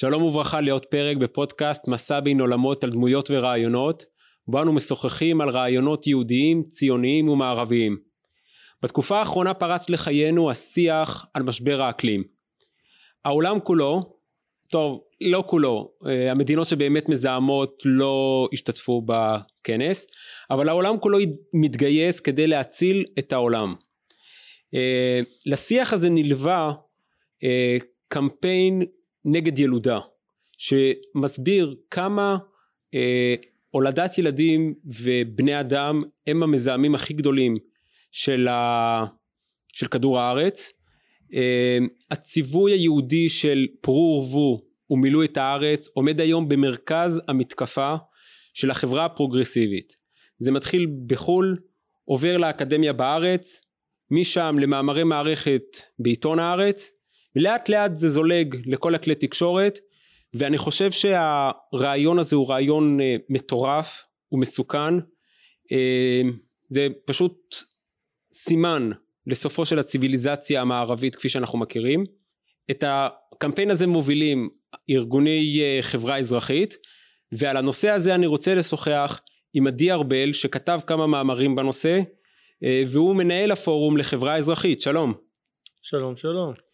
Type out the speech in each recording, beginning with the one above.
שלום וברכה לעוד פרק בפודקאסט מסע בין עולמות על דמויות ורעיונות, בו אנו משוחחים על רעיונות יהודיים, ציוניים ומערביים. בתקופה האחרונה פרץ לחיינו השיח על משבר האקלים. העולם כולו, טוב, לא כולו, אה, המדינות שבאמת מזהמות לא השתתפו בכנס, אבל העולם כולו מתגייס כדי להציל את העולם. אה, לשיח הזה נלווה אה, קמפיין נגד ילודה שמסביר כמה אה, הולדת ילדים ובני אדם הם המזהמים הכי גדולים של, ה, של כדור הארץ. אה, הציווי היהודי של פרו ורבו ומילאו את הארץ עומד היום במרכז המתקפה של החברה הפרוגרסיבית. זה מתחיל בחו"ל, עובר לאקדמיה בארץ, משם למאמרי מערכת בעיתון הארץ ולאט לאט זה זולג לכל הכלי תקשורת ואני חושב שהרעיון הזה הוא רעיון אה, מטורף ומסוכן אה, זה פשוט סימן לסופו של הציוויליזציה המערבית כפי שאנחנו מכירים. את הקמפיין הזה מובילים ארגוני אה, חברה אזרחית ועל הנושא הזה אני רוצה לשוחח עם עדי ארבל שכתב כמה מאמרים בנושא והוא מנהל הפורום לחברה אזרחית. שלום. שלום שלום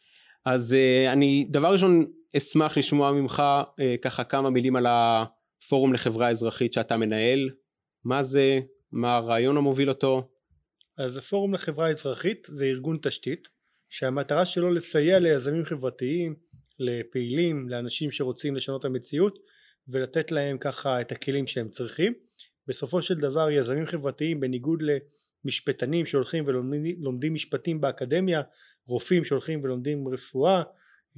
אז uh, אני דבר ראשון אשמח לשמוע ממך uh, ככה כמה מילים על הפורום לחברה אזרחית שאתה מנהל. מה זה? מה הרעיון המוביל אותו? אז הפורום לחברה אזרחית זה ארגון תשתית שהמטרה שלו לסייע ליזמים חברתיים לפעילים לאנשים שרוצים לשנות המציאות ולתת להם ככה את הכלים שהם צריכים. בסופו של דבר יזמים חברתיים בניגוד למשפטנים שהולכים ולומדים משפטים באקדמיה רופאים שהולכים ולומדים רפואה,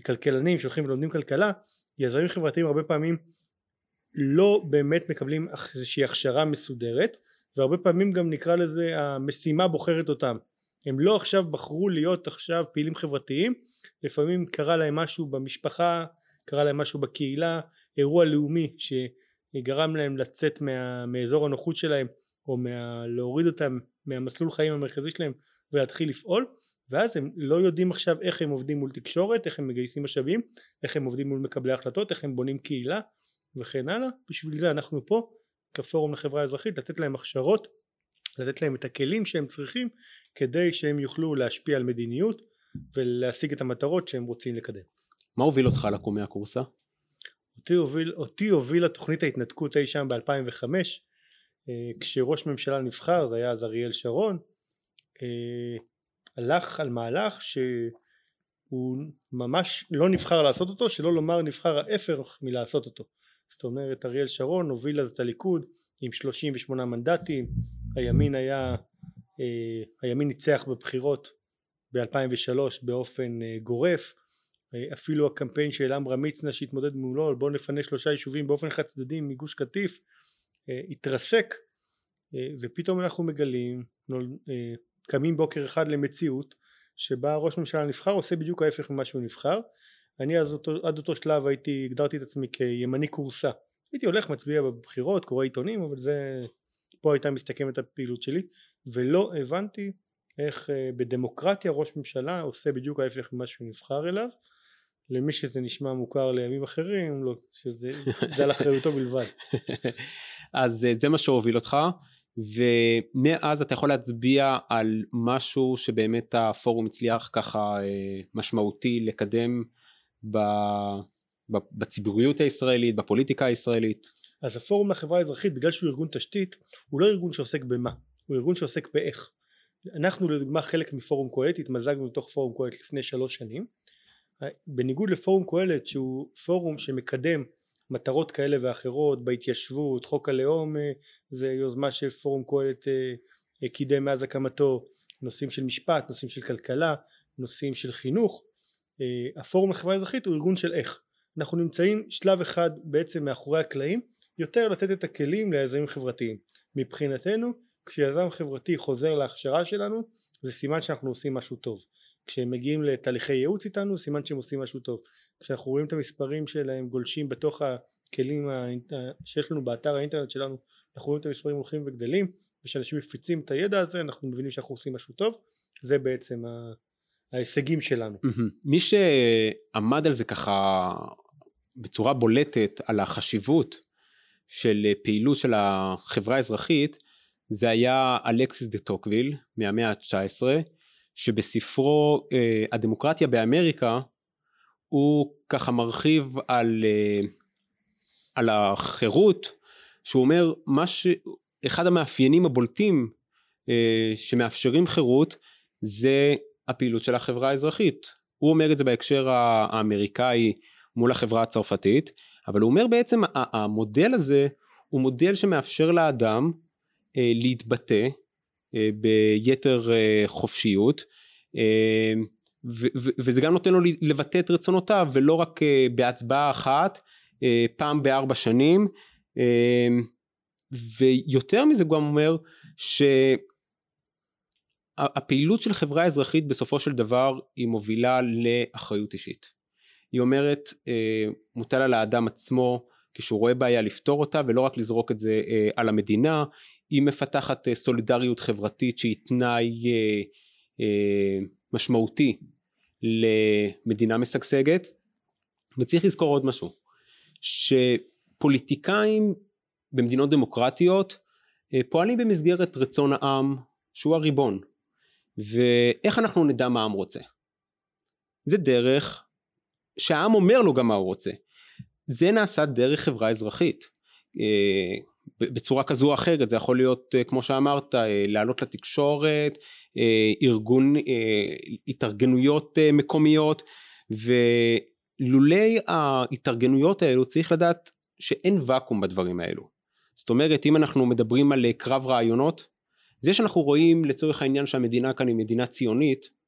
כלכלנים שהולכים ולומדים כלכלה, יזמים חברתיים הרבה פעמים לא באמת מקבלים איזושהי הכשרה מסודרת והרבה פעמים גם נקרא לזה המשימה בוחרת אותם. הם לא עכשיו בחרו להיות עכשיו פעילים חברתיים לפעמים קרה להם משהו במשפחה קרה להם משהו בקהילה אירוע לאומי שגרם להם לצאת מה, מאזור הנוחות שלהם או מה, להוריד אותם מהמסלול חיים המרכזי שלהם ולהתחיל לפעול ואז הם לא יודעים עכשיו איך הם עובדים מול תקשורת, איך הם מגייסים משאבים, איך הם עובדים מול מקבלי החלטות, איך הם בונים קהילה וכן הלאה, בשביל זה אנחנו פה כפורום לחברה האזרחית לתת להם הכשרות, לתת להם את הכלים שהם צריכים כדי שהם יוכלו להשפיע על מדיניות ולהשיג את המטרות שהם רוצים לקדם. מה הוביל אותך לקום מהקורסה? אותי הוביל, אותי הובילה תוכנית ההתנתקות אי שם ב-2005 אה, כשראש ממשלה נבחר זה היה אז אריאל שרון אה, הלך על מהלך שהוא ממש לא נבחר לעשות אותו שלא לומר נבחר ההפך מלעשות אותו. זאת אומרת אריאל שרון הוביל אז את הליכוד עם 38 מנדטים הימין היה אה, הימין ניצח בבחירות ב-2003 באופן אה, גורף אה, אפילו הקמפיין של עמרם מצנע שהתמודד מולו בואו נפנה שלושה יישובים באופן חד צדדי מגוש קטיף התרסק ופתאום אנחנו מגלים קמים בוקר אחד למציאות שבה ראש ממשלה נבחר עושה בדיוק ההפך ממה שהוא נבחר. אני אז אותו, עד אותו שלב הייתי הגדרתי את עצמי כימני כורסה. הייתי הולך מצביע בבחירות קורא עיתונים אבל זה פה הייתה מסתכמת הפעילות שלי ולא הבנתי איך אה, בדמוקרטיה ראש ממשלה עושה בדיוק ההפך ממה שהוא נבחר אליו למי שזה נשמע מוכר לימים אחרים לא, שזה על אחריותו בלבד אז אה, זה מה שהוביל אותך ומאז אתה יכול להצביע על משהו שבאמת הפורום הצליח ככה אה, משמעותי לקדם בציבוריות הישראלית, בפוליטיקה הישראלית. אז הפורום לחברה האזרחית בגלל שהוא ארגון תשתית הוא לא ארגון שעוסק במה, הוא ארגון שעוסק באיך. אנחנו לדוגמה חלק מפורום קהלת התמזגנו לתוך פורום קהלת לפני שלוש שנים בניגוד לפורום קהלת שהוא פורום שמקדם מטרות כאלה ואחרות בהתיישבות, חוק הלאום אה, זה יוזמה שפורום קהלת אה, קידם מאז הקמתו, נושאים של משפט, נושאים של כלכלה, נושאים של חינוך, אה, הפורום לחברה האזרחית הוא ארגון של איך, אנחנו נמצאים שלב אחד בעצם מאחורי הקלעים, יותר לתת את הכלים ליזמים חברתיים, מבחינתנו כשיזם חברתי חוזר להכשרה שלנו זה סימן שאנחנו עושים משהו טוב כשהם מגיעים לתהליכי ייעוץ איתנו סימן שהם עושים משהו טוב. כשאנחנו רואים את המספרים שלהם גולשים בתוך הכלים שיש לנו באתר האינטרנט שלנו אנחנו רואים את המספרים הולכים וגדלים ושאנשים מפיצים את הידע הזה אנחנו מבינים שאנחנו עושים משהו טוב. זה בעצם ההישגים שלנו. מי שעמד על זה ככה בצורה בולטת על החשיבות של פעילות של החברה האזרחית זה היה אלכסיס דה טוקוויל מהמאה ה-19 שבספרו אה, הדמוקרטיה באמריקה הוא ככה מרחיב על, אה, על החירות שהוא אומר מה ש... אחד המאפיינים הבולטים אה, שמאפשרים חירות זה הפעילות של החברה האזרחית. הוא אומר את זה בהקשר האמריקאי מול החברה הצרפתית אבל הוא אומר בעצם המודל הזה הוא מודל שמאפשר לאדם להתבטא אה, ביתר אה, חופשיות. וזה גם נותן לו לבטא את רצונותיו ולא רק בהצבעה אחת פעם בארבע שנים. ויותר מזה הוא גם אומר שהפעילות של חברה אזרחית בסופו של דבר היא מובילה לאחריות אישית. היא אומרת מוטל על האדם עצמו כשהוא רואה בעיה לפתור אותה ולא רק לזרוק את זה על המדינה היא מפתחת אה, סולידריות חברתית שהיא תנאי אה, אה, משמעותי למדינה משגשגת. וצריך לזכור עוד משהו שפוליטיקאים במדינות דמוקרטיות פועלים במסגרת רצון העם שהוא הריבון. ואיך אנחנו נדע מה העם רוצה? זה דרך שהעם אומר לו גם מה הוא רוצה. זה נעשה דרך חברה אזרחית בצורה כזו או אחרת זה יכול להיות אה, כמו שאמרת אה, לעלות לתקשורת אה, ארגון התארגנויות מקומיות ולולי ההתארגנויות האלו צריך לדעת שאין ואקום בדברים האלו. זאת אומרת אם אנחנו מדברים על קרב רעיונות זה שאנחנו רואים לצורך העניין שהמדינה כאן היא מדינה ציונית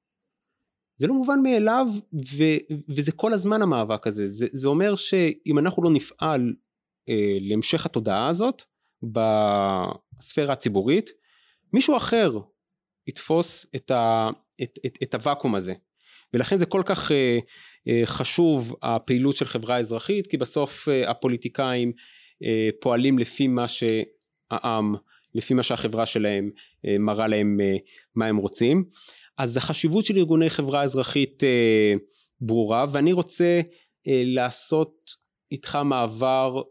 זה לא מובן מאליו ו, וזה כל הזמן המאבק הזה. זה, זה אומר שאם אנחנו לא נפעל אה, להמשך התודעה הזאת בספירה הציבורית, מישהו אחר יתפוס את, ה, את, את, את הוואקום הזה. ולכן זה כל כך אה, אה, חשוב הפעילות של חברה אזרחית, כי בסוף אה, הפוליטיקאים אה, פועלים לפי מה שהעם, לפי מה שהחברה שלהם אה, מראה להם אה, מה הם רוצים. אז החשיבות של ארגוני חברה אזרחית אה, ברורה, ואני רוצה אה, לעשות איתך מעבר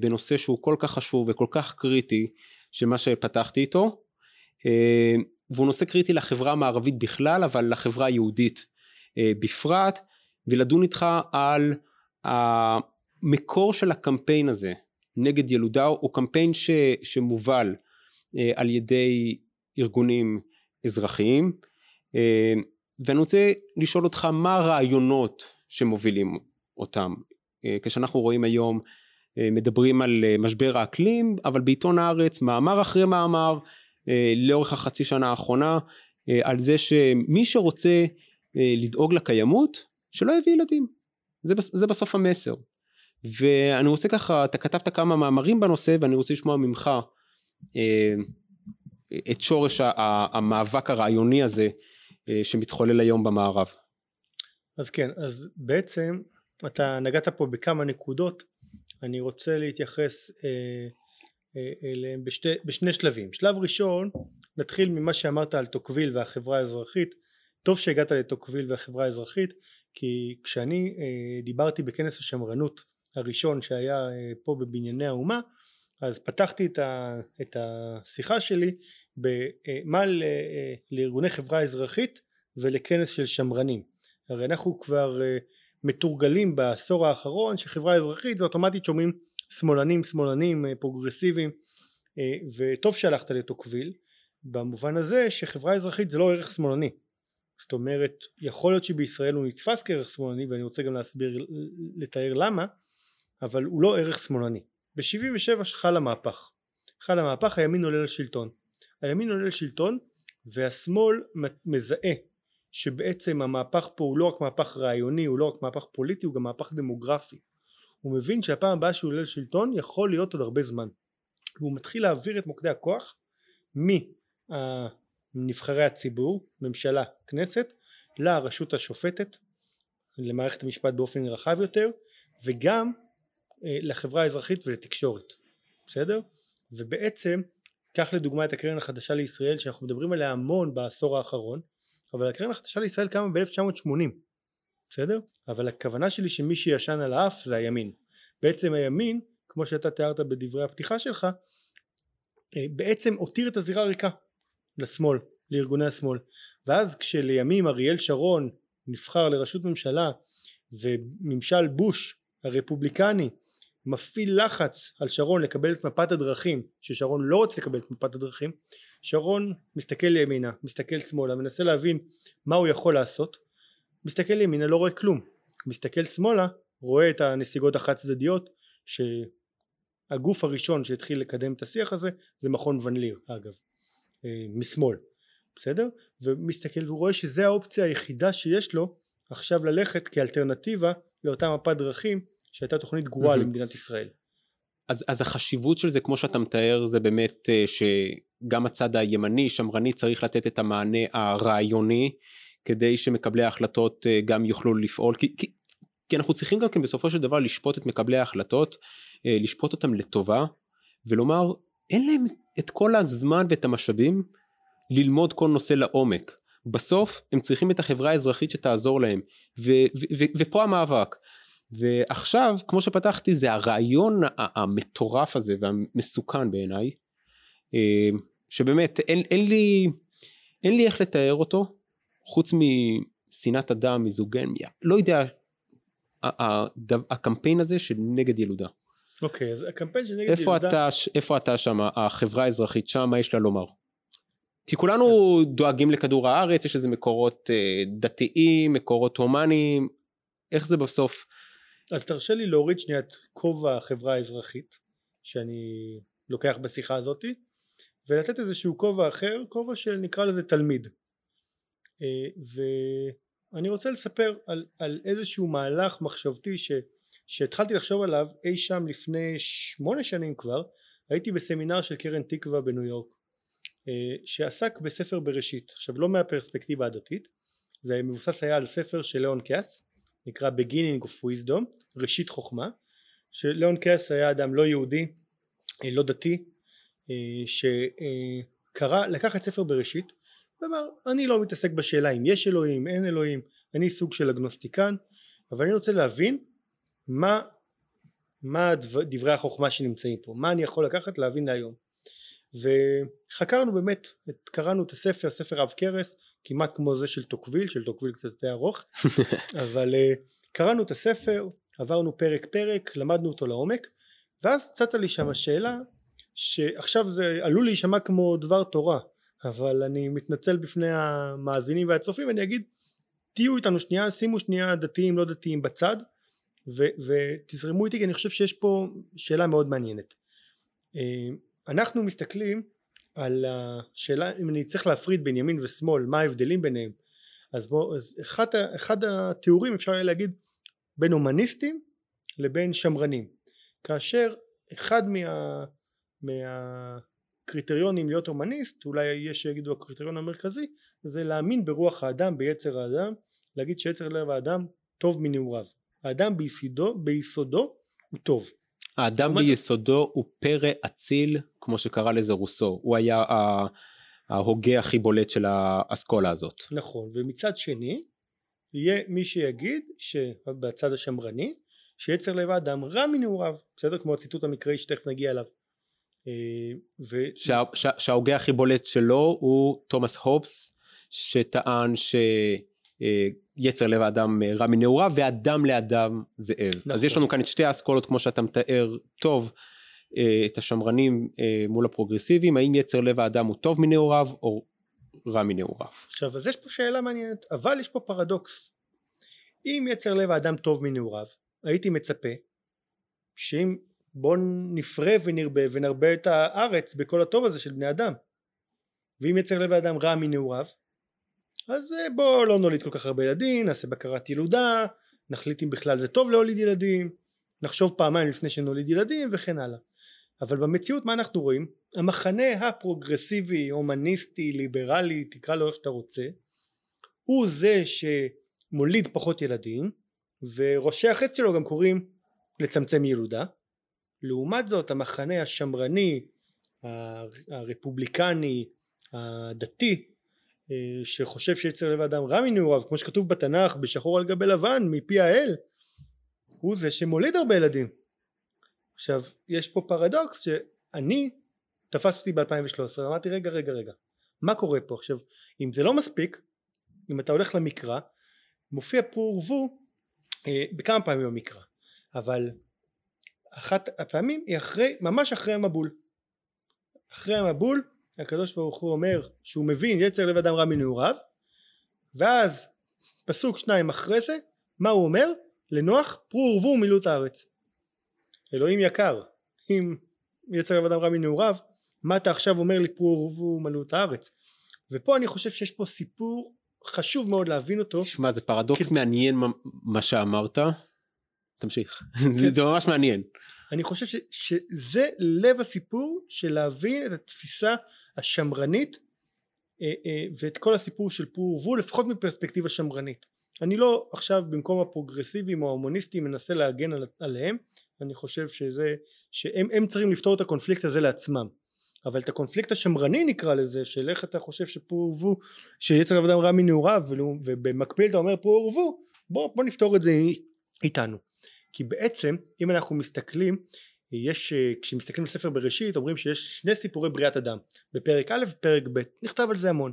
בנושא שהוא כל כך חשוב וכל כך קריטי של מה שפתחתי איתו. אה, והוא נושא קריטי לחברה המערבית בכלל אבל לחברה היהודית אה, בפרט. ולדון איתך על המקור של הקמפיין הזה נגד ילודה הוא קמפיין ש, שמובל על ידי ארגונים אזרחיים. ואני רוצה לשאול אותך מה הרעיונות שמובילים אותם? כשאנחנו רואים היום אה, מדברים על אה, משבר האקלים אבל בעיתון הארץ מאמר אחרי מאמר אה, לאורך החצי שנה האחרונה על זה שמי שרוצה לדאוג לקיימות שלא יביא ילדים זה, זה בסוף המסר ואני רוצה ככה אתה כתבת כמה מאמרים בנושא ואני רוצה לשמוע ממך את שורש המאבק הרעיוני הזה שמתחולל היום במערב. אז כן אז בעצם אתה נגעת פה בכמה נקודות אני רוצה להתייחס אה, אה, אליהם בשתי, בשני שלבים. שלב ראשון נתחיל ממה שאמרת על טוקוויל והחברה האזרחית. טוב שהגעת לטוקוויל והחברה האזרחית כי כשאני אה, דיברתי בכנס השמרנות הראשון שהיה פה בבנייני האומה אז פתחתי את, ה, את השיחה שלי במה לארגוני חברה אזרחית ולכנס של שמרנים. הרי אנחנו כבר מתורגלים בעשור האחרון שחברה אזרחית זה אוטומטית שומעים שמאלנים שמאלנים אה, פרוגרסיביים. אה, וטוב שהלכת לטוקוויל במובן הזה שחברה אזרחית זה לא ערך שמאלני. זאת אומרת יכול להיות שבישראל הוא נתפס כערך שמאלני ואני רוצה גם להסביר לתאר למה אבל הוא לא ערך שמאלני. ב-77 חל המהפך. חל המהפך הימין עולה לשלטון. הימין עולה לשלטון והשמאל מזהה שבעצם המהפך פה הוא לא רק מהפך רעיוני, הוא לא רק מהפך פוליטי, הוא גם מהפך דמוגרפי. הוא מבין שהפעם הבאה שהוא עולה לשלטון יכול להיות עוד הרבה זמן. והוא מתחיל להעביר את מוקדי הכוח מנבחרי הציבור, ממשלה, כנסת, לרשות השופטת, למערכת המשפט באופן רחב יותר, וגם אה, לחברה האזרחית ולתקשורת. בסדר? ובעצם, קח לדוגמה את הקרן החדשה לישראל שאנחנו מדברים עליה המון בעשור האחרון, אבל הקרן החדשה לישראל קמה ב-1980 בסדר? אבל הכוונה שלי שמי שישן על האף זה הימין. בעצם הימין, כמו שאתה תיארת בדברי הפתיחה שלך, אה, בעצם הותיר את הזירה ריקה לשמאל, לארגוני השמאל. ואז כשלימים אריאל שרון נבחר לראשות ממשלה וממשל בוש הרפובליקני מפעיל לחץ על שרון לקבל את מפת הדרכים ששרון לא רוצה לקבל את מפת הדרכים שרון מסתכל לימינה מסתכל שמאלה מנסה להבין מה הוא יכול לעשות מסתכל לימינה לא רואה כלום מסתכל שמאלה רואה את הנסיגות החד צדדיות שהגוף הראשון שהתחיל לקדם את השיח הזה זה מכון ון ליר אגב אה, משמאל בסדר? ומסתכל והוא רואה שזה האופציה היחידה שיש לו עכשיו ללכת כאלטרנטיבה לאותה מפת דרכים שהייתה תוכנית גרועה mm-hmm. למדינת ישראל. אז, אז החשיבות של זה כמו שאתה מתאר זה באמת uh, שגם הצד הימני שמרני צריך לתת את המענה הרעיוני כדי שמקבלי ההחלטות uh, גם יוכלו לפעול כי, כי, כי אנחנו צריכים גם כן בסופו של דבר לשפוט את מקבלי ההחלטות uh, לשפוט אותם לטובה ולומר אין להם את כל הזמן ואת המשאבים ללמוד כל נושא לעומק בסוף הם צריכים את החברה האזרחית שתעזור להם ו- ו- ו- ופה המאבק ועכשיו כמו שפתחתי זה הרעיון המטורף הזה והמסוכן בעיניי אה, שבאמת אין, אין לי אין לי איך לתאר אותו חוץ משנאת אדם מיזוגן לא יודע הקמפיין הזה של נגד ילודה. אוקיי okay, אז הקמפיין של נגד איפה ילודה. אתה, איפה אתה שם החברה האזרחית שם מה יש לה לומר? כי כולנו אז... דואגים לכדור הארץ יש איזה מקורות אה, דתיים מקורות הומניים איך זה בסוף אז תרשה לי להוריד שנייה את כובע החברה האזרחית שאני לוקח בשיחה הזאתי ולתת איזשהו כובע אחר, כובע שנקרא לזה תלמיד. אה, ואני רוצה לספר על, על איזשהו מהלך מחשבתי ש, שהתחלתי לחשוב עליו אי שם לפני שמונה שנים כבר. הייתי בסמינר של קרן תקווה בניו יורק אה, שעסק בספר בראשית. עכשיו לא מהפרספקטיבה הדתית זה מבוסס היה על ספר של ליאון קאס נקרא beginning of wisdom ראשית חוכמה שליאון קאס היה אדם לא יהודי אה, לא דתי אה, שקרא לקח את ספר בראשית ואמר אני לא מתעסק בשאלה אם יש אלוהים אין אלוהים אני סוג של אגנוסטיקן אבל אני רוצה להבין מה מה דברי החוכמה שנמצאים פה מה אני יכול לקחת להבין להיום וחקרנו באמת קראנו את הספר ספר עב כרס כמעט כמו זה של טוקוויל של טוקוויל קצת יותר ארוך אבל אה, קראנו את הספר עברנו פרק פרק למדנו אותו לעומק ואז צצה לי שם השאלה שעכשיו זה עלול להישמע כמו דבר תורה אבל אני מתנצל בפני המאזינים והצופים אני אגיד תהיו איתנו שנייה שימו שנייה דתיים לא דתיים בצד ו- ותזרמו איתי כי אני חושב שיש פה שאלה מאוד מעניינת. אה, אנחנו מסתכלים על השאלה אם אני צריך להפריד בין ימין ושמאל מה ההבדלים ביניהם? אז בוא אז אחד, אחד התיאורים אפשר היה להגיד בין הומניסטים לבין שמרנים. כאשר אחד מה, מהקריטריונים להיות הומניסט אולי יש שיגידו הקריטריון המרכזי זה להאמין ברוח האדם ביצר האדם להגיד שיצר לב האדם טוב מנעוריו. האדם ביסודו, ביסודו הוא טוב האדם ביסודו הוא פרא אציל כמו שקרא לזה רוסו. הוא היה ההוגה הכי בולט של האסכולה הזאת. נכון ומצד שני יהיה מי שיגיד שבצד השמרני שיצר לב האדם רע מנעוריו. בסדר? כמו הציטוט המקראי שתכף נגיע אליו. אה, ו... שה, שה, שההוגה הכי בולט שלו הוא תומאס הופס שטען ש... אה, יצר לב האדם אה, רע מנעוריו ואדם לאדם זאב. נכון. אז יש לנו כאן את שתי האסכולות כמו שאתה מתאר טוב אה, את השמרנים מול הפרוגרסיביים האם יצר לב האדם הוא טוב מנעוריו או רע מנעוריו. עכשיו אז יש פה שאלה מעניינת אבל יש פה פרדוקס אם יצר לב האדם טוב מנעוריו הייתי מצפה שאם בוא נפרה ונרבה ונרבה את הארץ בכל הטוב הזה של בני אדם ואם יצר לב האדם רע מנעוריו אז אה, בוא לא נוליד כל כך הרבה ילדים, נעשה בקרת ילודה, נחליט אם בכלל זה טוב להוליד ילדים, נחשוב פעמיים לפני שנוליד ילדים וכן הלאה. אבל במציאות מה אנחנו רואים? המחנה הפרוגרסיבי, הומניסטי, ליברלי, תקרא לו איך שאתה רוצה, הוא זה שמוליד פחות ילדים, וראשי החץ שלו גם קוראים לצמצם ילודה. לעומת זאת המחנה השמרני, הרפובליקני, הדתי, שחושב שיצר לב האדם רע מנעוריו כמו שכתוב בתנ"ך בשחור על גבי לבן מפי האל הוא זה שמוליד הרבה ילדים. עכשיו יש פה פרדוקס שאני תפס אותי ב-2013 אמרתי רגע רגע רגע מה קורה פה? עכשיו אם זה לא מספיק אם אתה הולך למקרא מופיע פור ורבו אה, בכמה פעמים במקרא אבל אחת הפעמים היא אחרי ממש אחרי המבול. אחרי המבול הקדוש ברוך הוא אומר שהוא מבין יצר לב אדם רע מנעוריו ואז פסוק שניים אחרי זה מה הוא אומר? לנוח פרו ורבו ומילאו את הארץ. אלוהים יקר אם יצר לב אדם רע מנעוריו מה אתה עכשיו אומר לי פרו ורבו ומילאו את הארץ? ופה אני חושב שיש פה סיפור חשוב מאוד להבין אותו. תשמע זה פרדוקס מעניין מה, מה שאמרת. תמשיך. כן. זה ממש מעניין אני חושב ש, שזה לב הסיפור של להבין את התפיסה השמרנית אה, אה, ואת כל הסיפור של פור ורבו לפחות מפרספקטיבה שמרנית. אני לא עכשיו במקום הפרוגרסיביים או ההומוניסטים מנסה להגן על, עליהם אני חושב שזה שהם הם צריכים לפתור את הקונפליקט הזה לעצמם. אבל את הקונפליקט השמרני נקרא לזה של איך אתה חושב שפור ורבו שיצר עבודם רע מנעוריו ובמקביל אתה אומר פור ורבו בוא, בוא נפתור את זה איתנו כי בעצם אם אנחנו מסתכלים יש כשמסתכלים על ספר בראשית אומרים שיש שני סיפורי בריאת אדם. בפרק א' ופרק ב' נכתב על זה המון.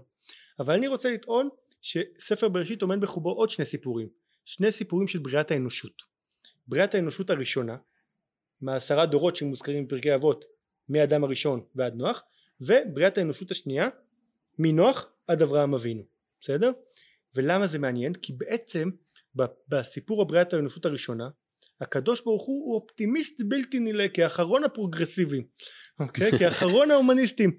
אבל אני רוצה לטעון שספר בראשית עומד בחובו עוד שני סיפורים. שני סיפורים של בריאת האנושות. בריאת האנושות הראשונה מעשרה דורות שמוזכרים בפרקי אבות מאדם הראשון ועד נוח ובריאת האנושות השנייה מנוח עד אברהם אבינו. בסדר? ולמה זה מעניין? כי בעצם בסיפור הבריאת האנושות הראשונה הקדוש ברוך הוא הוא אופטימיסט בלתי נלאה כאחרון הפרוגרסיביים אוקיי? כאחרון ההומניסטים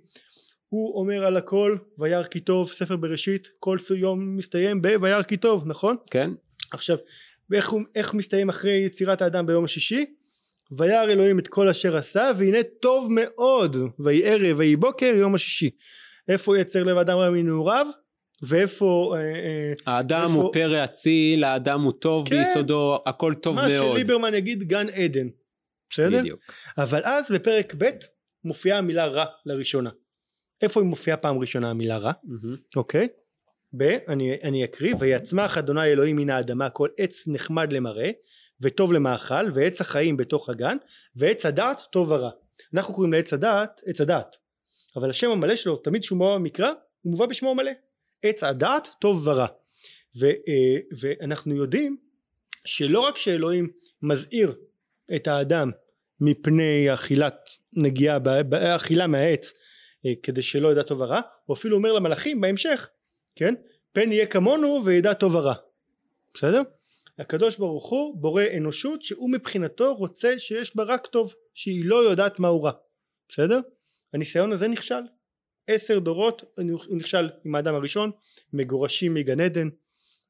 הוא אומר על הכל וירא כי טוב ספר בראשית כל יום מסתיים ב"וירא כי טוב" נכון? כן עכשיו איך, הוא, איך מסתיים אחרי יצירת האדם ביום השישי? וירא אלוהים את כל אשר עשה והנה טוב מאוד ויהי ערב ויהי בוקר יום השישי איפה יצר לב אדם רע מנעוריו ואיפה אה, אה, האדם איפה... הוא פרא אציל האדם הוא טוב כן. ביסודו הכל טוב מה מאוד שליברמן יגיד גן עדן בסדר? בדיוק אבל אז בפרק ב' מופיעה המילה רע לראשונה איפה היא מופיעה פעם ראשונה המילה רע? מהמם. אוקיי? ב... אני, אני אקריא ויצמח אדוני אלוהים מן האדמה כל עץ נחמד למראה וטוב למאכל ועץ החיים בתוך הגן ועץ הדעת טוב ורע אנחנו קוראים לעץ הדעת עץ הדעת אבל השם המלא שלו תמיד שהוא מובא במקרא הוא מובא בשמו המלא עץ הדעת טוב ורע ו, אה, ואנחנו יודעים שלא רק שאלוהים מזהיר את האדם מפני אכילת נגיעה, אכילה מהעץ אה, כדי שלא ידע טוב ורע, הוא אפילו אומר למלאכים בהמשך, כן? פן יהיה כמונו וידע טוב ורע. בסדר? הקדוש ברוך הוא בורא אנושות שהוא מבחינתו רוצה שיש בה רק טוב, שהיא לא יודעת מהו רע. בסדר? הניסיון הזה נכשל. עשר דורות הוא נכשל עם האדם הראשון, מגורשים מגן עדן,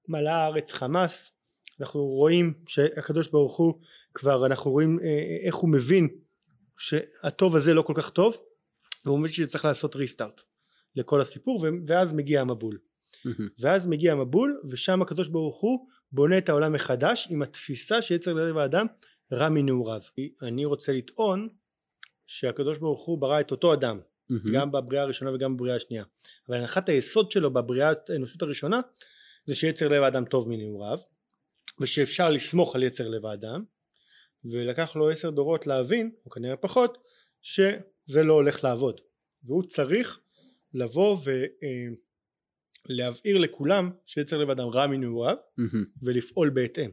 מלאה הארץ חמאס, אנחנו רואים שהקדוש ברוך הוא כבר אנחנו רואים אה, אה, איך הוא מבין שהטוב הזה לא כל כך טוב והוא מבין שצריך לעשות ריסטארט לכל הסיפור ואז מגיע המבול. ואז מגיע המבול ושם הקדוש ברוך הוא בונה את העולם מחדש עם התפיסה שיצר לב האדם רע מנעוריו. אני רוצה לטעון שהקדוש ברוך הוא ברא את אותו אדם מהמם. גם בבריאה הראשונה וגם בבריאה השנייה אבל הנחת היסוד שלו בבריאת האנושות הראשונה זה שיצר לב האדם טוב מנעוריו ושאפשר לסמוך על יצר לב האדם ולקח לו עשר דורות להבין או כנראה פחות שזה לא הולך לעבוד והוא צריך לבוא ולהבהיר לכולם שיצר לב האדם רע מנעוריו מהמם. ולפעול בהתאם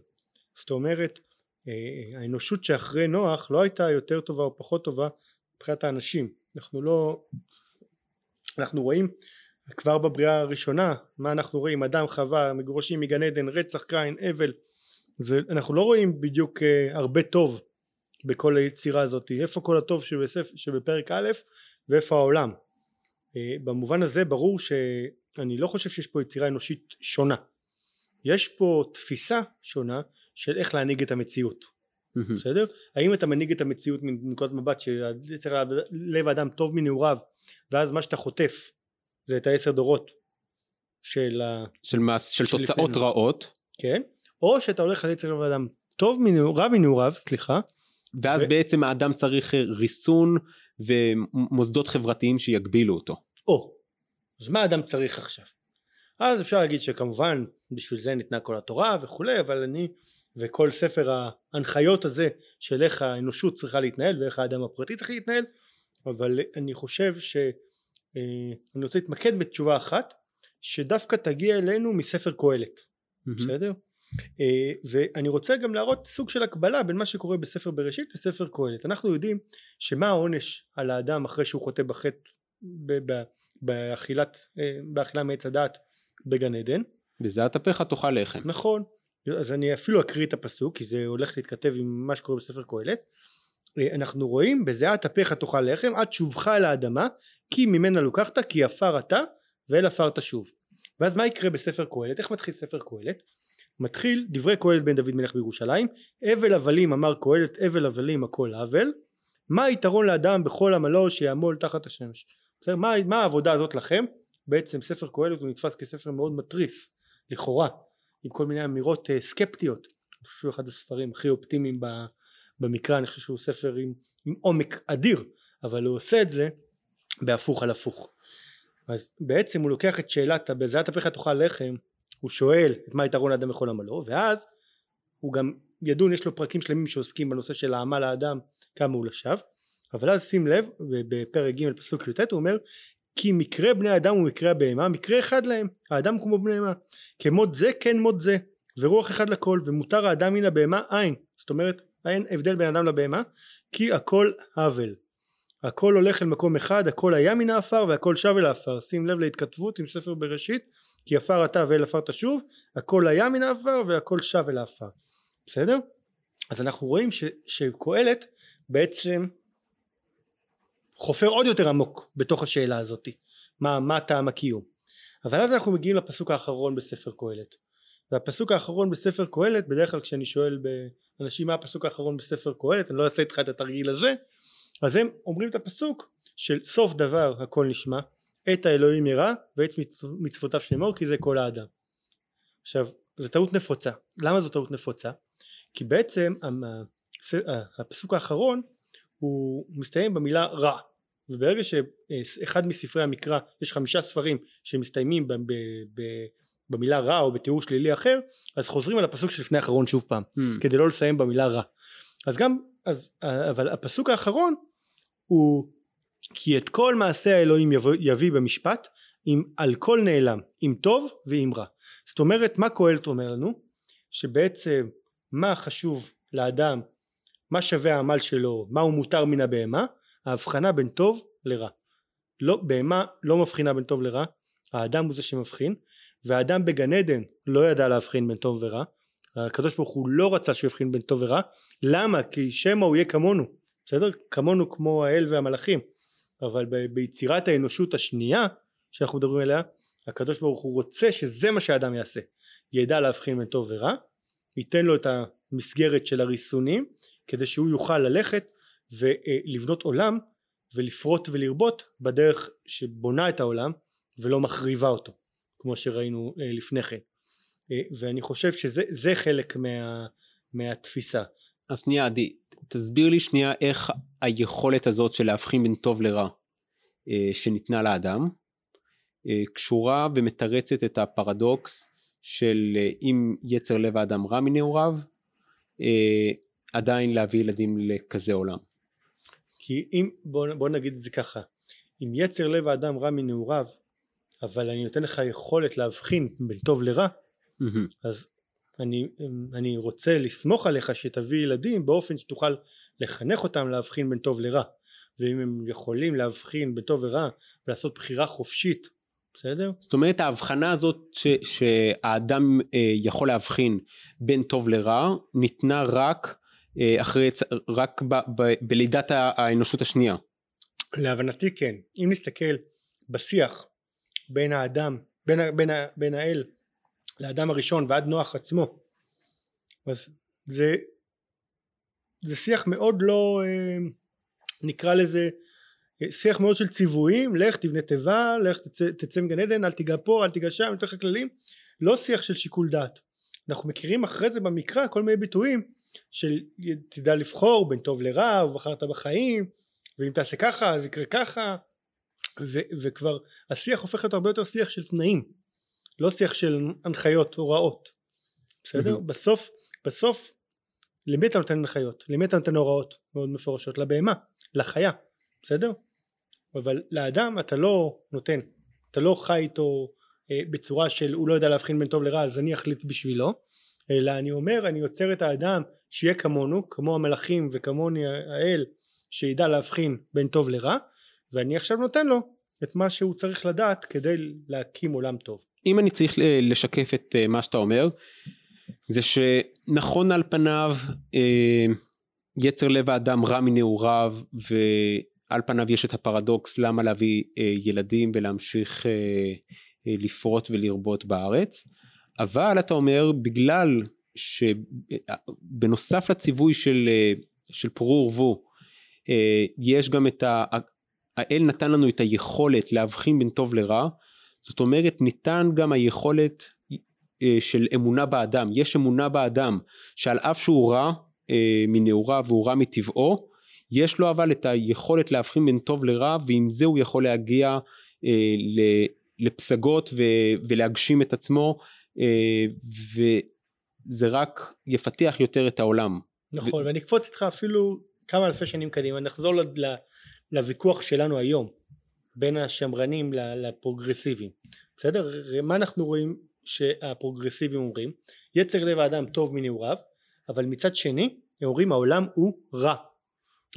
זאת אומרת אה, האנושות שאחרי נוח לא הייתה יותר טובה או פחות טובה מבחינת האנשים אנחנו לא אנחנו רואים כבר בבריאה הראשונה מה אנחנו רואים? אדם חווה מגורשים מגן עדן רצח קין אבל. זה אנחנו לא רואים בדיוק אה, הרבה טוב בכל היצירה הזאת. איפה כל הטוב שבספ, שבפרק א' ואיפה העולם? אה, במובן הזה ברור שאני לא חושב שיש פה יצירה אנושית שונה. יש פה תפיסה שונה של איך להנהיג את המציאות מהמם. בסדר? האם אתה מנהיג את המציאות מנקודת מבט שיצר לב האדם טוב מנעוריו ואז מה שאתה חוטף זה את העשר דורות של ה... של מס- של של תוצאות לפנינו. רעות כן? או שאתה הולך על יצר לב האדם טוב מנעוריו, מנעוריו, סליחה, ואז ו- בעצם האדם צריך ריסון ומוסדות חברתיים שיגבילו אותו או. אז מה האדם צריך עכשיו? אז אפשר להגיד שכמובן בשביל זה ניתנה כל התורה וכולי אבל אני וכל ספר ההנחיות הזה של איך האנושות צריכה להתנהל ואיך האדם הפרטי צריך להתנהל אבל אני חושב שאני רוצה להתמקד בתשובה אחת שדווקא תגיע אלינו מספר קהלת מהמם. בסדר? אה, ואני רוצה גם להראות סוג של הקבלה בין מה שקורה בספר בראשית לספר קהלת אנחנו יודעים שמה העונש על האדם אחרי שהוא חוטא בחטא באכילת, אה, באכילה מעץ הדעת בגן עדן בזיעת אפיך תאכל לחם. נכון אז אני אפילו אקריא את הפסוק כי זה הולך להתכתב עם מה שקורה בספר קהלת. אה, אנחנו רואים בזיעת אפיך תאכל לחם עד שובך אל האדמה כי ממנה לוקחת כי עפר אתה ואל עפר תשוב ואז מה יקרה בספר קהלת? איך מתחיל ספר קהלת? מתחיל דברי קהלת בן דוד מלך בירושלים הבל הבלים אמר קהלת הבל הבלים הכל הבל מה היתרון לאדם בכל עמלו שיעמול תחת השמש? בסדר? מה, מה העבודה הזאת לכם? בעצם ספר קהלת הוא נתפס כספר מאוד מתריס לכאורה עם כל מיני אמירות אה, סקפטיות. אני חושב שהוא אחד הספרים הכי אופטימיים במקרא. אני חושב שהוא ספר עם, עם עומק אדיר אבל הוא עושה את זה בהפוך על הפוך. אז בעצם הוא לוקח את שאלת בזיעת אפיך תאכל לחם הוא שואל את מה יתרון האדם בכל עמלו ואז הוא גם ידון יש לו פרקים שלמים שעוסקים בנושא של העמל האדם כמה הוא לשווא. אבל אז שים לב בפרק ג' פסוק י"ט הוא אומר כי מקרה בני האדם ומקרה הבהמה מקרה אחד להם האדם כמו בהמה כמות זה כן מות זה ורוח אחד לכל ומותר האדם מן הבהמה אין זאת אומרת אין הבדל בין אדם לבהמה כי הכל הבל. הכל הולך אל מקום אחד הכל היה מן העפר והכל שב אל העפר. שים לב להתכתבות עם ספר בראשית כי עפר אתה ואל עפר תשוב הכל היה מן העפר והכל שב אל העפר. בסדר? אז אנחנו רואים שקהלת בעצם חופר עוד יותר עמוק בתוך השאלה הזאת מה, מה טעם הקיום? אבל אז אנחנו מגיעים לפסוק האחרון בספר קהלת. והפסוק האחרון בספר קהלת בדרך כלל כשאני שואל באנשים מה הפסוק האחרון בספר קהלת אני לא אעשה איתך את התרגיל הזה אז הם אומרים את הפסוק של סוף דבר הכל נשמע את האלוהים ירא ואת מצ- מצוותיו שמור כי זה כל האדם עכשיו זו טעות נפוצה. למה זו טעות נפוצה? כי בעצם הפסוק האחרון הוא מסתיים במילה רע. וברגע שאחד מספרי המקרא יש חמישה ספרים שמסתיימים ב- ב- ב- במילה רע או בתיאור שלילי אחר אז חוזרים על הפסוק שלפני האחרון שוב פעם Hmm. כדי לא לסיים במילה רע. אז גם אז אבל הפסוק האחרון הוא כי את כל מעשה האלוהים יבוא, יביא במשפט אם על כל נעלם אם טוב ואם רע. זאת אומרת מה קהלת אומר לנו? שבעצם מה חשוב לאדם מה שווה העמל שלו מה הוא מותר מן הבהמה ההבחנה בין טוב לרע. לא בהמה לא מבחינה בין טוב לרע האדם הוא זה שמבחין והאדם בגן עדן לא ידע להבחין בין טוב ורע. הקדוש ברוך הוא לא רצה שהוא יבחין בין טוב ורע. למה? כי שמא הוא יהיה כמונו בסדר? כמונו כמו האל והמלאכים. אבל ב- ביצירת האנושות השנייה שאנחנו מדברים עליה הקדוש ברוך הוא רוצה שזה מה שהאדם יעשה. ידע להבחין בין טוב ורע ייתן לו את המסגרת של הריסונים כדי שהוא יוכל ללכת ולבנות עולם ולפרוט ולרבות בדרך שבונה את העולם ולא מחריבה אותו כמו שראינו אה, לפני כן. אה, ואני חושב שזה זה חלק מה, מהתפיסה. אז שנייה עדי, תסביר לי שנייה איך היכולת הזאת של להבחין בין טוב לרע אה, שניתנה לאדם קשורה ומתרצת את הפרדוקס של אם יצר לב האדם רע מנעוריו עדיין להביא ילדים לכזה עולם. כי אם בוא, בוא נגיד את זה ככה אם יצר לב האדם רע מנעוריו אבל אני נותן לך יכולת להבחין בין טוב לרע מהמם. אז אני, אני רוצה לסמוך עליך שתביא ילדים באופן שתוכל לחנך אותם להבחין בין טוב לרע ואם הם יכולים להבחין בין טוב ורע ולעשות בחירה חופשית בסדר? זאת אומרת ההבחנה הזאת ש, שהאדם אה, יכול להבחין בין טוב לרע ניתנה רק אחרי צ- רק ב, ב, בלידת האנושות השנייה. להבנתי כן אם נסתכל בשיח בין האדם בין, בין, בין האל לאדם הראשון ועד נוח עצמו אז זה זה שיח מאוד לא אה, נקרא לזה אה, שיח מאוד של ציוויים לך תבנה תיבה לך תצא, תצא מגן עדן אל תיגע פה אל תיגע שם אני לך כללים לא שיח של שיקול דעת אנחנו מכירים אחרי זה במקרא כל מיני ביטויים של תדע לבחור בין טוב לרע ובחרת בחיים ואם תעשה ככה אז יקרה ככה ו- וכבר השיח הופך להיות הרבה יותר שיח של תנאים לא שיח של הנחיות הוראות בסדר? Mhm. בסוף בסוף למי אתה נותן הנחיות? למי אתה נותן הוראות מאוד מפורשות? לבהמה, לחיה, בסדר? אבל לאדם אתה לא נותן, אתה לא חי איתו אה, בצורה של הוא לא יודע להבחין בין טוב לרע אז אני אחליט בשבילו אלא אני אומר אני יוצר את האדם שיהיה כמונו כמו המלאכים וכמוני האל שידע להבחין בין טוב לרע ואני עכשיו נותן לו את מה שהוא צריך לדעת כדי להקים עולם טוב. אם אני צריך לשקף את אה, מה שאתה אומר זה שנכון על פניו אה, יצר לב האדם רע מנעוריו ועל פניו יש את הפרדוקס למה להביא אה, ילדים ולהמשיך לפרוט ולרבות בארץ אבל אתה אומר בגלל שבנוסף לציווי של, של פרו ורבו אה, יש גם את ה... האל נתן לנו את היכולת להבחין בין טוב לרע זאת אומרת ניתן גם היכולת אה, של אמונה באדם. יש אמונה באדם שעל אף שהוא רע אה, מנעוריו והוא רע מטבעו יש לו אבל את היכולת להבחין בין טוב לרע ועם זה הוא יכול להגיע לפסגות ולהגשים את עצמו וזה רק יפתח יותר את העולם. נכון ו... ואני אקפוץ איתך אפילו כמה אלפי שנים קדימה נחזור. לוויכוח שלנו היום בין השמרנים לפרוגרסיביים בסדר מה אנחנו רואים שהפרוגרסיביים אומרים יצר לב האדם טוב מנעוריו אבל מצד שני הם אומרים העולם הוא רע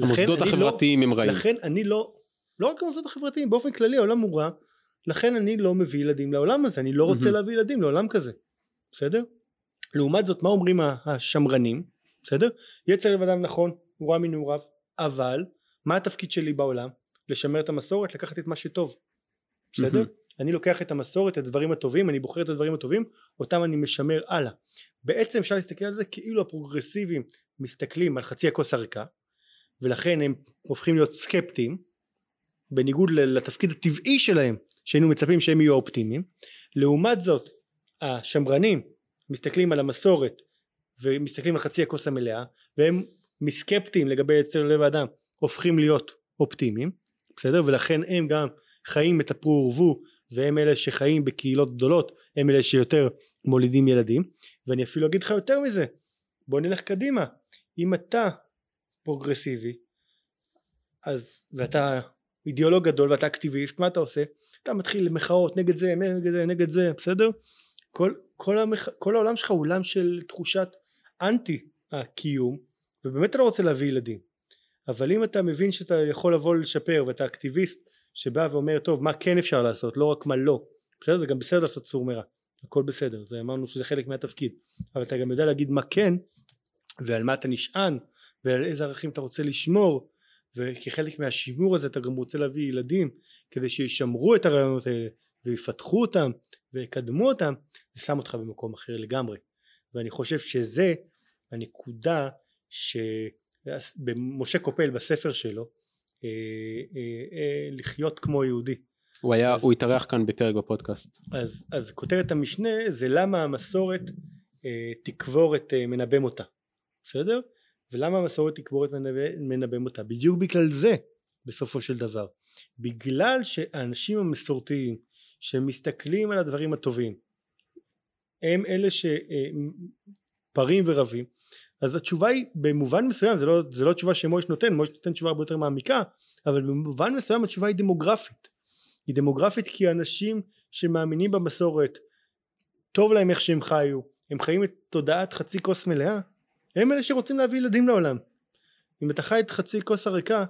המוסדות החברתיים לא, הם רעים לכן אני לא לא רק המוסדות החברתיים באופן כללי העולם הוא רע לכן אני לא מביא ילדים לעולם הזה אני לא רוצה להביא ילדים לעולם כזה בסדר? לעומת זאת מה אומרים השמרנים בסדר? יצר לב אדם נכון הוא רע מנעוריו אבל מה התפקיד שלי בעולם? לשמר את המסורת לקחת את מה שטוב בסדר? אני לוקח את המסורת את הדברים הטובים אני בוחר את הדברים הטובים אותם אני משמר הלאה. בעצם אפשר להסתכל על זה כאילו הפרוגרסיביים מסתכלים על חצי הכוס הריקה ולכן הם הופכים להיות סקפטיים בניגוד לתפקיד הטבעי שלהם שהיינו מצפים שהם יהיו אופטימיים לעומת זאת השמרנים מסתכלים על המסורת ומסתכלים על חצי הכוס המלאה והם מסקפטיים לגבי יצר לב האדם הופכים להיות אופטימיים בסדר? ולכן הם גם חיים את הפרו ורבו והם אלה שחיים בקהילות גדולות הם אלה שיותר מולידים ילדים. ואני אפילו אגיד לך יותר מזה בוא נלך קדימה. אם אתה פרוגרסיבי אז ואתה אידיאולוג גדול ואתה אקטיביסט מה אתה עושה אתה מתחיל למחאות נגד זה נגד זה נגד זה בסדר? כל, כל, המח... כל העולם שלך הוא עולם של תחושת אנטי הקיום ובאמת אתה לא רוצה להביא ילדים. אבל אם אתה מבין שאתה יכול לבוא לשפר ואתה אקטיביסט שבא ואומר טוב מה כן אפשר לעשות? לא רק מה לא. בסדר? זה גם בסדר לעשות סור מרע. הכל בסדר. זה אמרנו שזה חלק מהתפקיד. אבל אתה גם יודע להגיד מה כן ועל מה אתה נשען ועל איזה ערכים אתה רוצה לשמור וכחלק מהשימור הזה אתה גם רוצה להביא ילדים כדי שישמרו את הרעיונות האלה ויפתחו אותם ויקדמו אותם זה שם אותך במקום אחר לגמרי. ואני חושב שזה הנקודה שמשה קופל בספר שלו אה, אה, אה, לחיות כמו יהודי הוא היה אז, הוא התארח כאן בפרק בפודקאסט. אז, אז כותרת המשנה זה למה המסורת אה, תקבור את אה, מנבא מותה בסדר? ולמה המסורת תקבור את מנבא מותה? בדיוק בגלל זה בסופו של דבר. בגלל שהאנשים המסורתיים שמסתכלים על הדברים הטובים הם אלה שפרים ורבים אז התשובה היא במובן מסוים זה לא, זה לא תשובה שמויש נותן מויש נותן תשובה הרבה יותר מעמיקה אבל במובן מסוים התשובה היא דמוגרפית. היא דמוגרפית כי אנשים שמאמינים במסורת טוב להם איך שהם חיו הם חיים את תודעת חצי כוס מלאה הם אלה שרוצים להביא ילדים לעולם. אם אתה חי את חצי כוס הריקה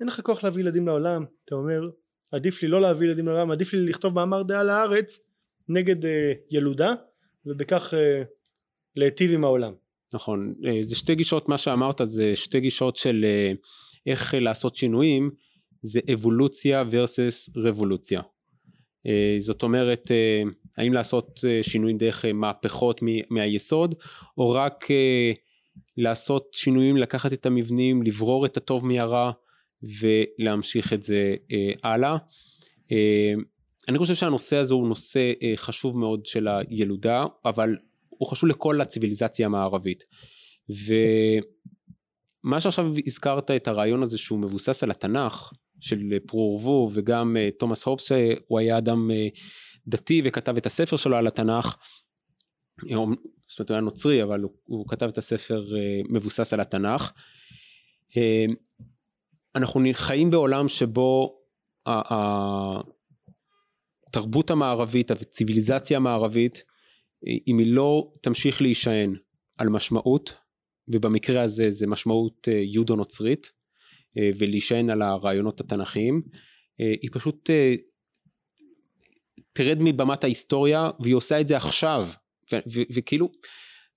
אין לך כוח להביא ילדים לעולם. אתה אומר עדיף לי לא להביא ילדים לעולם עדיף לי לכתוב מאמר דעה לארץ נגד uh, ילודה ובכך uh, להיטיב עם העולם. נכון. אה, זה שתי גישות מה שאמרת זה שתי גישות של איך לעשות שינויים זה אבולוציה versus רבולוציה זאת אומרת האם לעשות שינויים דרך מהפכות מהיסוד או רק לעשות שינויים לקחת את המבנים לברור את הטוב מהרע ולהמשיך את זה אה, הלאה. אה, אני חושב שהנושא הזה הוא נושא אה, חשוב מאוד של הילודה אבל הוא חשוב לכל הציוויליזציה המערבית ומה שעכשיו הזכרת את הרעיון הזה שהוא מבוסס על התנ"ך של פרו ורבו וגם תומאס הופס הוא היה אדם דתי וכתב את הספר שלו על התנ"ך, זאת אומרת הוא היה נוצרי אבל הוא, הוא כתב את הספר מבוסס על התנ"ך. אנחנו חיים בעולם שבו התרבות המערבית, הציוויליזציה המערבית, אם היא לא תמשיך להישען על משמעות, ובמקרה הזה זה משמעות אה, יודו נוצרית, אה, ולהישען על הרעיונות התנ"כיים, אה, היא פשוט תרד מבמת ההיסטוריה, והיא עושה את זה עכשיו, וכאילו,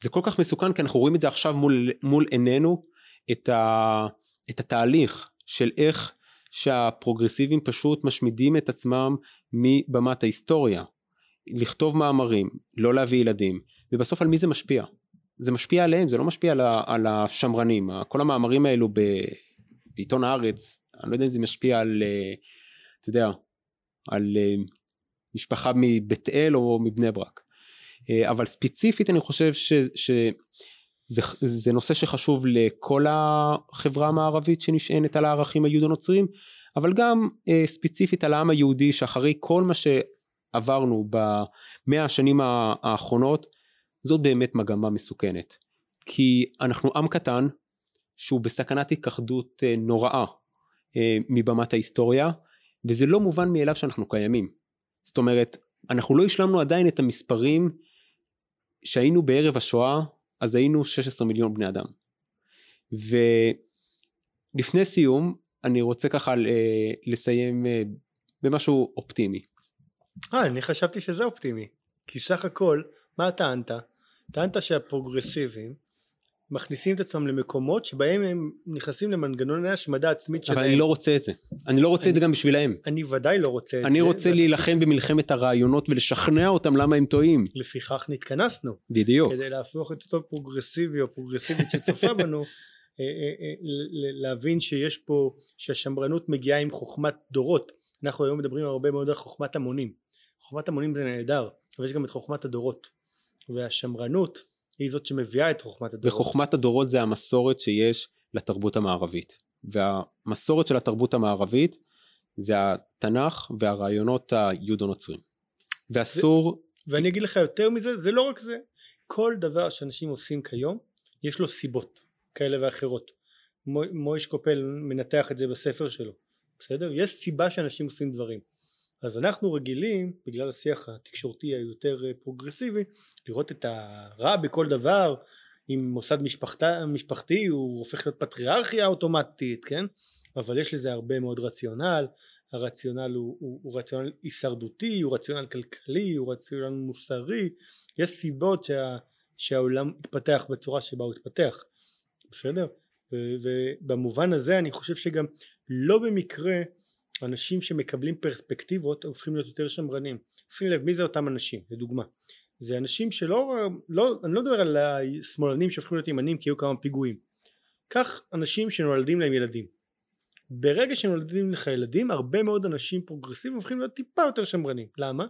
זה כל כך מסוכן כי אנחנו רואים את זה עכשיו מול, מול עינינו, את, ה, את התהליך של איך שהפרוגרסיבים פשוט משמידים את עצמם מבמת ההיסטוריה. לכתוב מאמרים, לא להביא ילדים, ובסוף על מי זה משפיע? זה משפיע עליהם, זה לא משפיע על, ה, על השמרנים. כל המאמרים האלו ב, בעיתון הארץ, אני לא יודע אם זה משפיע על, אה, אתה יודע, על אה, משפחה מבית אל או מבני ברק. אה, אבל ספציפית אני חושב ש, שזה זה נושא שחשוב לכל החברה המערבית שנשענת על הערכים היהודו נוצרים אבל גם ספציפית על העם היהודי שאחרי כל מה שעברנו במאה השנים האחרונות זאת באמת מגמה מסוכנת. כי אנחנו עם קטן שהוא בסכנת היכחדות אה, נוראה אה, מבמת ההיסטוריה וזה לא מובן מאליו שאנחנו קיימים. זאת אומרת אנחנו לא השלמנו עדיין את המספרים שהיינו בערב השואה אז היינו 16 מיליון בני אדם. ולפני סיום אני רוצה ככה אה, לסיים במשהו אופטימי. אה, אני חשבתי שזה אופטימי. כי סך הכל, מה טענת? טענת שהפרוגרסיבים מכניסים את עצמם למקומות שבהם הם נכנסים למנגנוני השמדה עצמית שלהם. אבל אני לא רוצה את זה. אני לא רוצה אני, את זה גם בשבילהם. אני ודאי לא רוצה את אני זה. אני רוצה להילחם במלחמת הרעיונות ולשכנע אותם למה הם טועים. לפיכך נתכנסנו. בדיוק. כדי להפוך את אותו פרוגרסיבי או פרוגרסיבית שצופה בנו, אה, אה, אה, להבין שיש פה, שהשמרנות מגיעה עם חוכמת דורות. אנחנו היום מדברים הרבה מאוד על חוכמת המונים. חוכמת המונים זה נהדר, אבל יש גם את חוכמת הדורות. והשמרנות היא זאת שמביאה את חוכמת הדורות. וחוכמת הדורות זה המסורת שיש לתרבות המערבית. והמסורת של התרבות המערבית זה התנ"ך והרעיונות היהודו נוצרים. ואסור... ו- ואני אגיד לך יותר מזה, זה לא רק זה. כל דבר שאנשים עושים כיום, יש לו סיבות כאלה ואחרות. מויש קופל מנתח את זה בספר שלו. בסדר? יש סיבה שאנשים עושים דברים. אז אנחנו רגילים בגלל השיח התקשורתי היותר אה, פרוגרסיבי לראות את הרע בכל דבר אם מוסד משפחתה, משפחתי הוא הופך להיות פטריארכיה אוטומטית כן? אבל יש לזה הרבה מאוד רציונל הרציונל הוא, הוא, הוא רציונל הישרדותי הוא רציונל כלכלי הוא רציונל מוסרי יש סיבות שה, שהעולם התפתח בצורה שבה הוא התפתח בסדר? ובמובן הזה אני חושב שגם לא במקרה אנשים שמקבלים פרספקטיבות הופכים להיות יותר שמרנים. שים לב מי זה אותם אנשים? לדוגמה. זה אנשים שלא לא, אני לא מדבר על השמאלנים שהופכים להיות ימנים כי היו כמה פיגועים. קח אנשים שנולדים להם ילדים. ברגע שנולדים לך ילדים הרבה מאוד אנשים פרוגרסיביים הופכים להיות טיפה יותר שמרנים. למה?